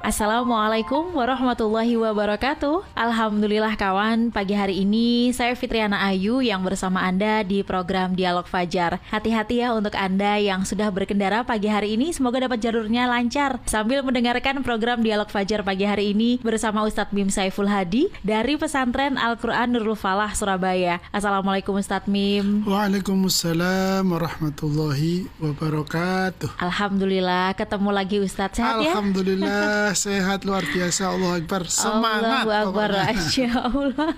Assalamualaikum warahmatullahi wabarakatuh. Alhamdulillah kawan. Pagi hari ini saya Fitriana Ayu yang bersama Anda di program Dialog Fajar. Hati-hati ya untuk Anda yang sudah berkendara pagi hari ini. Semoga dapat jalurnya lancar. Sambil mendengarkan program Dialog Fajar pagi hari ini Bersama Ustadz Mim Saiful Hadi Dari pesantren Al-Quran Nurul Falah Surabaya. Assalamualaikum Ustadz Mim. Waalaikumsalam warahmatullahi wabarakatuh. Alhamdulillah. Ketemu lagi Ustadz. Sehat ya? Alhamdulillah sehat luar biasa Allah Akbar. Semangat Allah Akbar Masya Allah.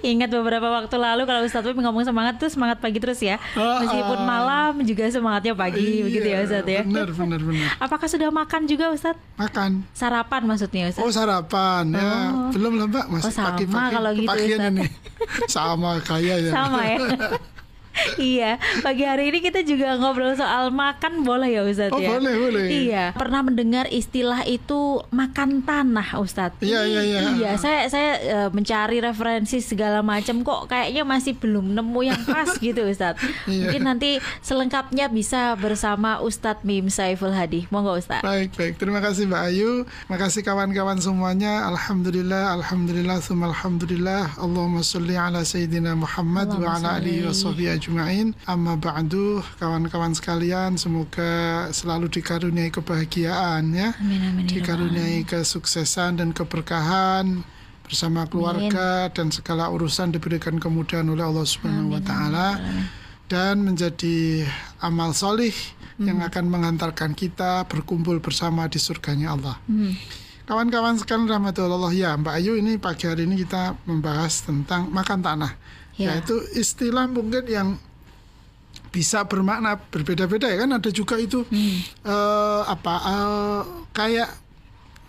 Ingat beberapa waktu lalu kalau Ustadz Wim ngomong semangat tuh semangat pagi terus ya. Ah, meskipun ah. malam juga semangatnya pagi iya, begitu ya Ustadz ya. benar benar benar. Apakah sudah makan juga Ustadz? Makan. Sarapan maksudnya Ustadz? Oh sarapan ya. Oh. belum lah Mbak masih oh, sama pagi-pagi kalau gitu Ustadz. ini. Sama kayak ya. Sama ya iya, pagi hari ini kita juga ngobrol soal makan boleh ya Ustadz oh, ya? boleh, boleh. Iya, pernah mendengar istilah itu makan tanah Ustadz? Iya, iya, iya. Iya, saya saya uh, mencari referensi segala macam kok kayaknya masih belum nemu yang pas gitu Ustadz. Iya. Mungkin nanti selengkapnya bisa bersama Ustadz Mim Saiful Hadi. Monggo Ustadz. Baik, baik. Terima kasih Mbak Ayu. Makasih kawan-kawan semuanya. Alhamdulillah, alhamdulillah, alhamdulillah. Allahumma sholli ala sayyidina Muhammad wa ala alihi wa sahbihi ajma'in amma ba'du kawan-kawan sekalian semoga selalu dikaruniai kebahagiaan ya amin, amin, ya dikaruniai kesuksesan dan keberkahan bersama keluarga amin. dan segala urusan diberikan kemudahan oleh Allah Subhanahu wa taala dan menjadi amal solih hmm. yang akan mengantarkan kita berkumpul bersama di surganya Allah. Hmm. Kawan-kawan sekalian rahmatullah ya Mbak Ayu ini pagi hari ini kita membahas tentang makan tanah ya. yaitu istilah mungkin yang bisa bermakna berbeda-beda ya kan ada juga itu hmm. uh, apa uh, kayak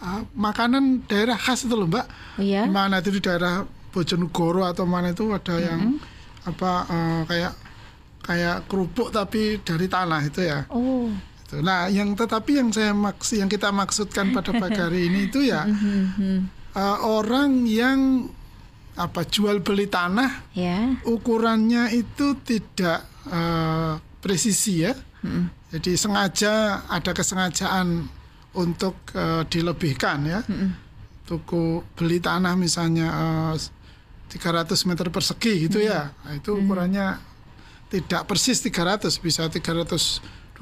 uh, makanan daerah khas itu loh mbak ya. mana itu di daerah Bojonegoro atau mana itu ada hmm. yang apa uh, kayak kayak kerupuk tapi dari tanah itu ya oh nah yang tetapi yang saya maksud yang kita maksudkan pada pagi hari ini itu ya uh, orang yang apa jual beli tanah ya. ukurannya itu tidak uh, presisi ya mm-hmm. jadi sengaja ada kesengajaan untuk uh, dilebihkan ya mm-hmm. tuku beli tanah misalnya uh, eh, 300 meter persegi gitu mm-hmm. ya nah, itu ukurannya mm-hmm. tidak persis 300 bisa 320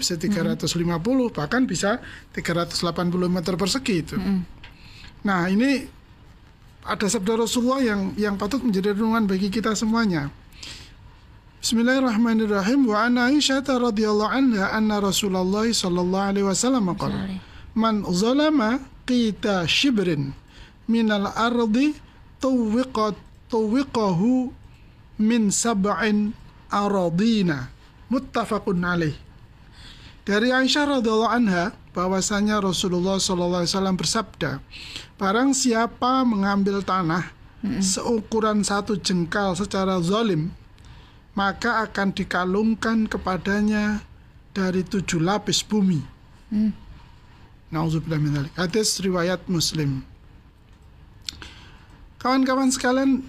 bisa 350 mm-hmm. bahkan bisa 380 meter persegi itu mm-hmm. nah ini ada sabda Rasulullah yang yang patut menjadi renungan bagi kita semuanya. Bismillahirrahmanirrahim. Wa an Aisyah radhiyallahu anha anna Rasulullah sallallahu alaihi wasallam qala Man zalama qita shibrin min al-ardi tuwiqat tuwiqahu min sab'in aradina. Muttafaqun alaih dari Aisyah radhiyallahu anha bahwasanya Rasulullah sallallahu alaihi wasallam bersabda Barang siapa mengambil tanah hmm. seukuran satu jengkal secara zalim, maka akan dikalungkan kepadanya dari tujuh lapis bumi. Hmm. Nauzubillah Hadis riwayat Muslim. Kawan-kawan sekalian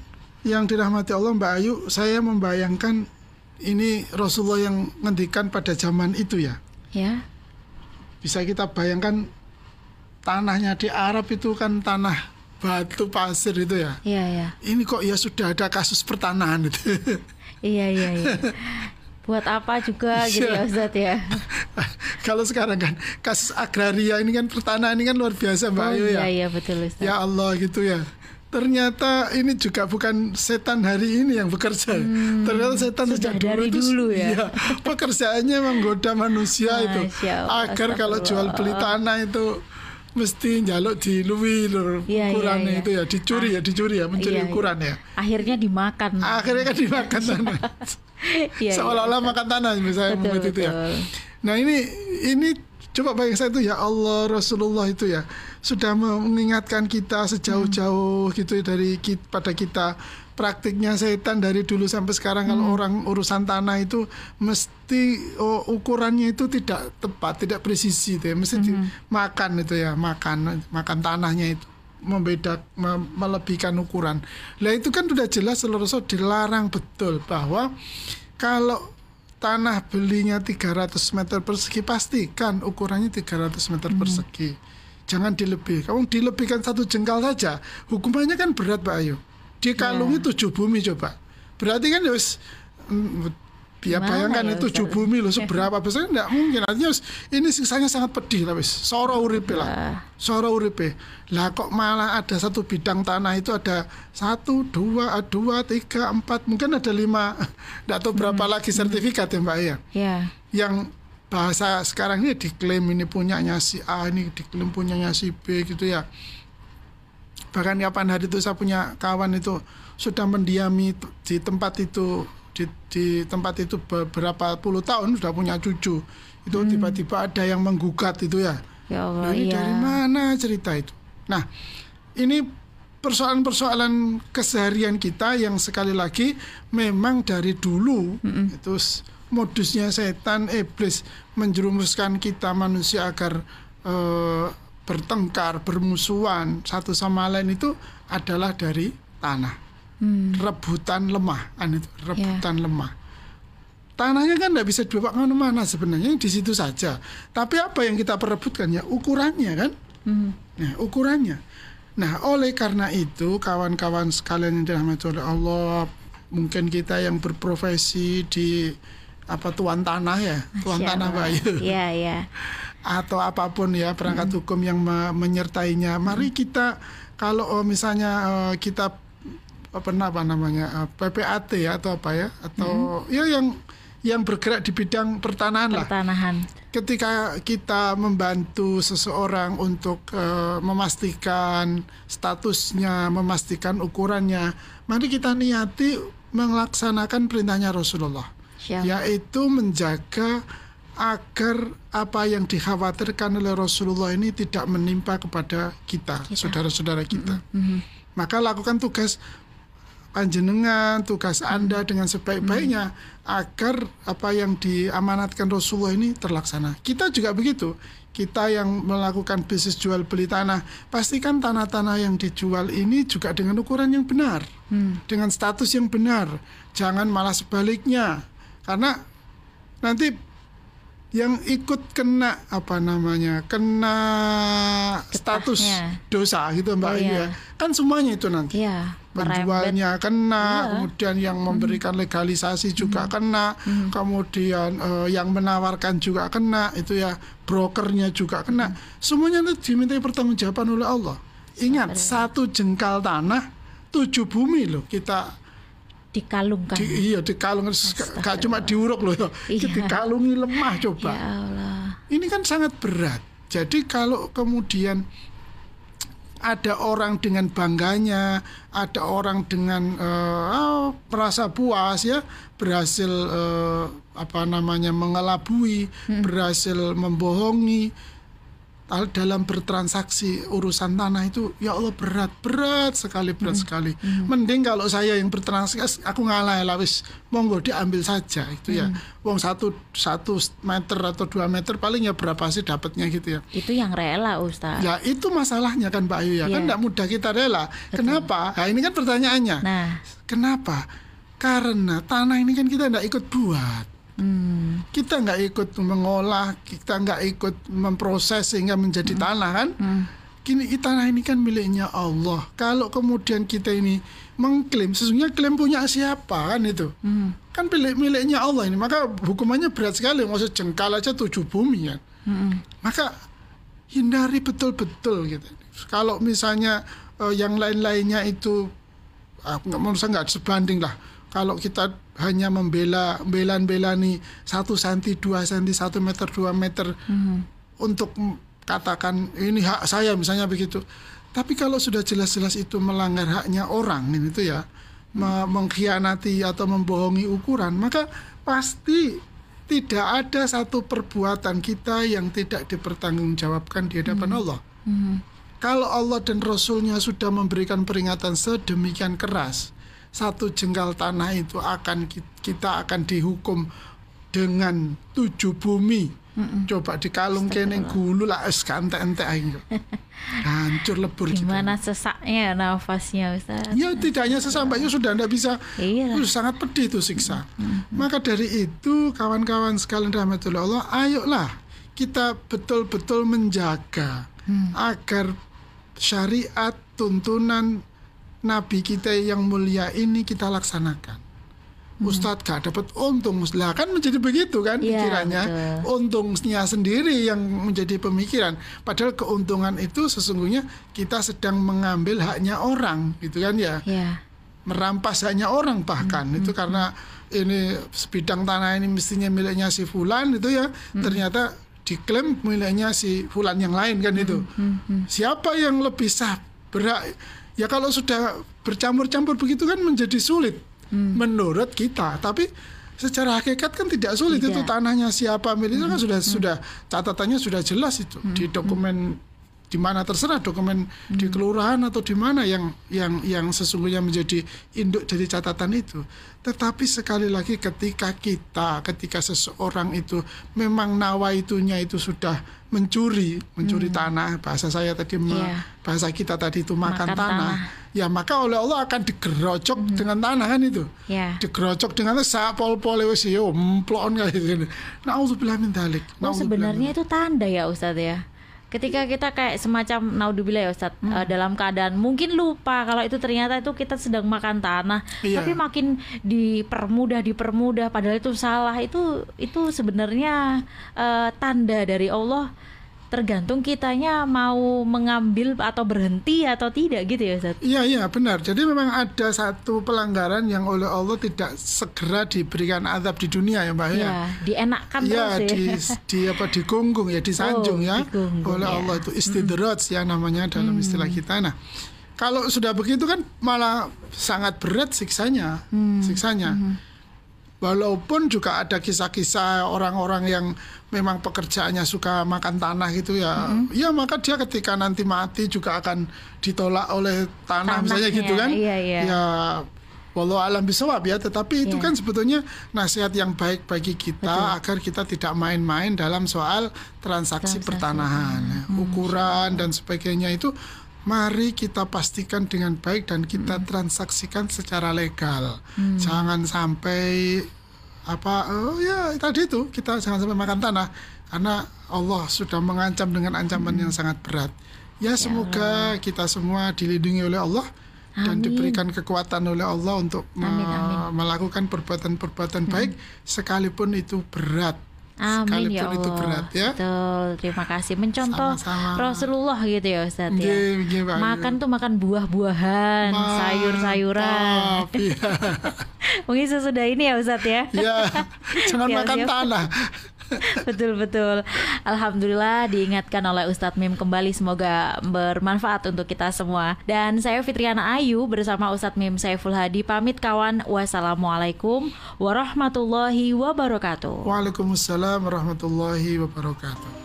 yang dirahmati Allah Mbak Ayu, saya membayangkan ini Rasulullah yang ngendikan pada zaman itu ya. Ya. Bisa kita bayangkan tanahnya di Arab itu kan tanah batu pasir itu ya. Iya, iya. Ini kok ya sudah ada kasus pertanahan itu. iya, iya, iya. Buat apa juga gitu ya Ustaz ya. Kalau sekarang kan kasus agraria ini kan pertanahan ini kan luar biasa Mbak oh, Ayu iya, ya. Iya, iya betul Ustaz. Ya Allah gitu ya. Ternyata ini juga bukan setan hari ini yang bekerja. Hmm, Ternyata setan sudah sejak dari dulu, dulu itu, ya. ya. Pekerjaannya menggoda manusia itu agar kalau jual beli tanah itu mesti jaluk dilui lur ya, ukurannya ya, ya. itu ya dicuri ya dicuri ya mencuri ya, ukuran ya akhirnya dimakan akhirnya kan dimakan tanah ya, seolah-olah ya, makan tanah misalnya betul, betul. itu ya nah ini ini coba bayang saya itu ya Allah Rasulullah itu ya sudah mengingatkan kita sejauh-jauh hmm. gitu dari kita, pada kita praktiknya setan dari dulu sampai sekarang hmm. kalau orang urusan tanah itu mesti oh, ukurannya itu tidak tepat, tidak presisi itu ya, mesti hmm. makan itu ya, makan makan tanahnya itu membeda me- melebihkan ukuran. Lah itu kan sudah jelas Rasul dilarang betul bahwa kalau tanah belinya 300 meter persegi pastikan ukurannya 300 meter persegi. Jangan dilebih. Kamu dilebihkan satu jengkal saja, hukumannya kan berat Pak Ayu. Dikalungi tujuh bumi coba. Berarti kan ya Ya Gimana bayangkan ya, itu tujuh bumi loh seberapa besar? Enggak mungkin. Artinya ini siksanya sangat pedih lah wis. Soro uripe lah. Soro uripe. Lah kok malah ada satu bidang tanah itu ada satu dua dua tiga empat mungkin ada lima. Enggak tahu berapa lagi sertifikat ya mbak ya? Ya. yang bahasa sekarang ini diklaim ini punyanya si A ini diklaim punyanya si B gitu ya. Bahkan kapan hari itu saya punya kawan itu sudah mendiami di tempat itu di, di tempat itu beberapa puluh tahun sudah punya cucu. Itu tiba-tiba ada yang menggugat itu ya. Ya Allah, ini iya. dari mana cerita itu? Nah ini persoalan-persoalan keseharian kita yang sekali lagi memang dari dulu itu s- modusnya setan iblis menjerumuskan kita manusia agar eh, bertengkar bermusuhan satu sama lain itu adalah dari tanah Hmm. rebutan lemah kan itu rebutan lemah. Tanahnya kan tidak bisa dibawa ke mana-mana sebenarnya di situ saja. Tapi apa yang kita perebutkan? Ya ukurannya kan? Hmm. Nah, ukurannya. Nah, oleh karena itu, kawan-kawan sekalian yang dirahmati oleh Allah, mungkin kita yang berprofesi di apa tuan tanah ya, tuan tanah bayu, Iya, iya. atau apa pun ya perangkat hukum yang me- menyertainya. Mari kita kalau oh, misalnya eh, kita apa apa namanya eh, PPAT ya atau apa ya atau ya yang yang bergerak di bidang pertanahan lah Pertanahan. ketika kita membantu seseorang untuk eh, memastikan statusnya, memastikan ukurannya, mari kita niati melaksanakan perintahnya Rasulullah, Siap. yaitu menjaga agar apa yang dikhawatirkan oleh Rasulullah ini tidak menimpa kepada kita, saudara-saudara kita. Mhm. Maka lakukan tugas panjenengan, tugas Anda dengan sebaik-baiknya agar apa yang diamanatkan Rasulullah ini terlaksana. Kita juga begitu. Kita yang melakukan bisnis jual beli tanah, pastikan tanah-tanah yang dijual ini juga dengan ukuran yang benar, dengan status yang benar. Jangan malah sebaliknya. Karena nanti yang ikut kena apa namanya kena status Getahnya. dosa gitu mbak Oh, Ayu iya. ya kan semuanya itu nanti Iya. Penjualnya kena Iya. kemudian yang memberikan legalisasi juga kena kemudian eh, yang menawarkan juga kena itu ya brokernya juga kena. Semuanya itu dimintai pertanggungjawaban oleh Allah. Ingat satu jengkal tanah tujuh bumi loh kita Dikalungkan. di, iya dikalung gak cuma diuruk loh ya. Iya. dikalungi lemah coba. Ya Allah. ini kan sangat berat. Jadi kalau kemudian ada orang dengan bangganya, ada orang dengan merasa puas ya, berhasil eh, apa namanya mengelabui, berhasil membohongi dalam bertransaksi urusan tanah itu ya Allah berat berat sekali berat sekali. Mending kalau saya yang bertransaksi aku ngalah lah wis. Monggo diambil saja itu ya. Wong satu satu meter atau dua meter paling ya berapa sih dapatnya gitu ya. Itu yang rela, Ustaz. ya itu masalahnya kan Mbak Ayu ya. Kan Iya. tidak mudah kita rela. Kenapa? Nah ini kan pertanyaannya. Nah, kenapa? Karena tanah ini kan kita tidak ikut buat hmm, kita nggak ikut mengolah, kita nggak ikut memproses sehingga menjadi tanah kan. Kini tanah ini kan miliknya Allah. Kalau kemudian kita ini mengklaim, sesungguhnya klaim punya siapa kan itu? hmm, Kan milik miliknya Allah ini, maka hukumannya berat sekali. Maksud jengkal aja tujuh bumi kan. hmm, Maka hindari betul-betul gitu. Kalau misalnya eh, yang lain-lainnya itu nggak menurut saya nggak sebanding lah. Kalau kita hanya membela bela-bela nih satu senti dua senti satu meter dua meter hmm. untuk katakan ini hak saya misalnya begitu. Tapi kalau sudah jelas-jelas itu melanggar haknya orang ini tuh ya me- mengkhianati atau membohongi ukuran, maka pasti tidak ada satu perbuatan kita yang tidak dipertanggungjawabkan di hadapan Allah. hmm. Kalau Allah dan Rasulnya sudah memberikan peringatan sedemikian keras, satu jengkal tanah itu akan ki- kita akan dihukum dengan tujuh bumi Coba dikalung kene gulu lah es kante ente. Hancur lebur gitu. Gimana sesaknya nafasnya Ustaz? Ya tidak hanya sesampainya sudah tidak bisa. Iya. Itu sangat pedih itu siksa. Maka dari itu kawan-kawan sekalian rahmatullah Allah, ayolah kita betul-betul menjaga agar syariat tuntunan Nabi kita yang mulia ini kita laksanakan. Ustadz gak dapat untung, lah kan menjadi begitu kan Iya, pikirannya. betul. Untungnya sendiri yang menjadi pemikiran. Padahal keuntungan itu sesungguhnya kita sedang mengambil haknya orang, gitu kan ya Ya. merampas haknya orang bahkan itu karena ini sebidang tanah ini mestinya miliknya si fulan itu ya ternyata diklaim miliknya si fulan yang lain kan itu siapa yang lebih sah berak ya kalau sudah bercampur-campur begitu kan menjadi sulit menurut kita. Tapi secara hakikat kan tidak sulit. Tidak. itu tanahnya siapa miliknya kan sudah sudah catatannya sudah jelas itu di dokumen di mana terserah dokumen di kelurahan atau di mana yang yang yang sesungguhnya menjadi induk dari catatan itu. Tetapi sekali lagi ketika kita ketika seseorang itu memang nawaitunya itu sudah mencuri, mencuri tanah, bahasa saya tadi Iya. bahasa kita tadi itu makan, Makan tanah. tanah. Ya maka oleh Allah akan digerocok dengan tanah kan itu. Ya. Digerocok dengan sak pol-pol wis yo emplon kayak gitu. Nauzubillah min dzalik. Oh sebenarnya itu tanda ya Ustadz ya. Ketika kita kayak semacam naudzubillah ya Ustadz Hmm. eh, dalam keadaan mungkin lupa kalau itu ternyata itu kita sedang makan tanah, Iya. tapi makin dipermudah dipermudah padahal itu salah itu itu sebenarnya eh, tanda dari Allah tergantung kitanya mau mengambil atau berhenti atau tidak gitu ya Ustadz. Iya iya benar. Jadi memang ada satu pelanggaran yang oleh Allah tidak segera diberikan azab di dunia ya Mbak ya. Ya, dienakkan Iya terus di, ya. di apa digunggung ya disanjung Oh, ya oleh ya. Allah itu istidraj ya namanya dalam istilah kita. Nah kalau sudah begitu kan malah sangat berat siksanya, Hmm. siksanya. Walaupun juga ada kisah-kisah orang-orang yang memang pekerjaannya suka makan tanah gitu ya, Hmm. ya maka dia ketika nanti mati juga akan ditolak oleh tanah misalnya Tanahnya, gitu kan, iya, iya. ya walau alam bisawab ya, tetapi itu Iya. kan sebetulnya nasihat yang baik bagi kita agar kita tidak main-main dalam soal transaksi, Transaksi. pertanahan, ya. ukuran dan sebagainya itu. Mari kita pastikan dengan baik dan kita transaksikan secara legal. Jangan sampai apa oh ya tadi itu kita jangan sampai makan tanah karena Allah sudah mengancam dengan ancaman yang sangat berat. Ya semoga kita semua dilindungi oleh Allah dan Amin. diberikan kekuatan oleh Allah untuk Amin, amin. melakukan perbuatan-perbuatan baik sekalipun itu berat. Amin ya Allah. itu berat ya. Betul, terima kasih. Mencontoh Sama-sama. Rasulullah gitu ya Ustadz ya. Pak Ayu. Makan tuh makan buah-buahan, sayur-sayuran. Iya. Mungkin sesudah ini ya Ustadz ya. ya, jangan Siap, makan siap. tanah. betul betul. Alhamdulillah diingatkan oleh Ustadz Mim kembali semoga bermanfaat untuk kita semua. Dan saya Fitriana Ayu bersama Ustadz Mim Saiful Hadi pamit kawan. Wassalamualaikum warahmatullahi wabarakatuh. Waalaikumsalam warahmatullahi wabarakatuh.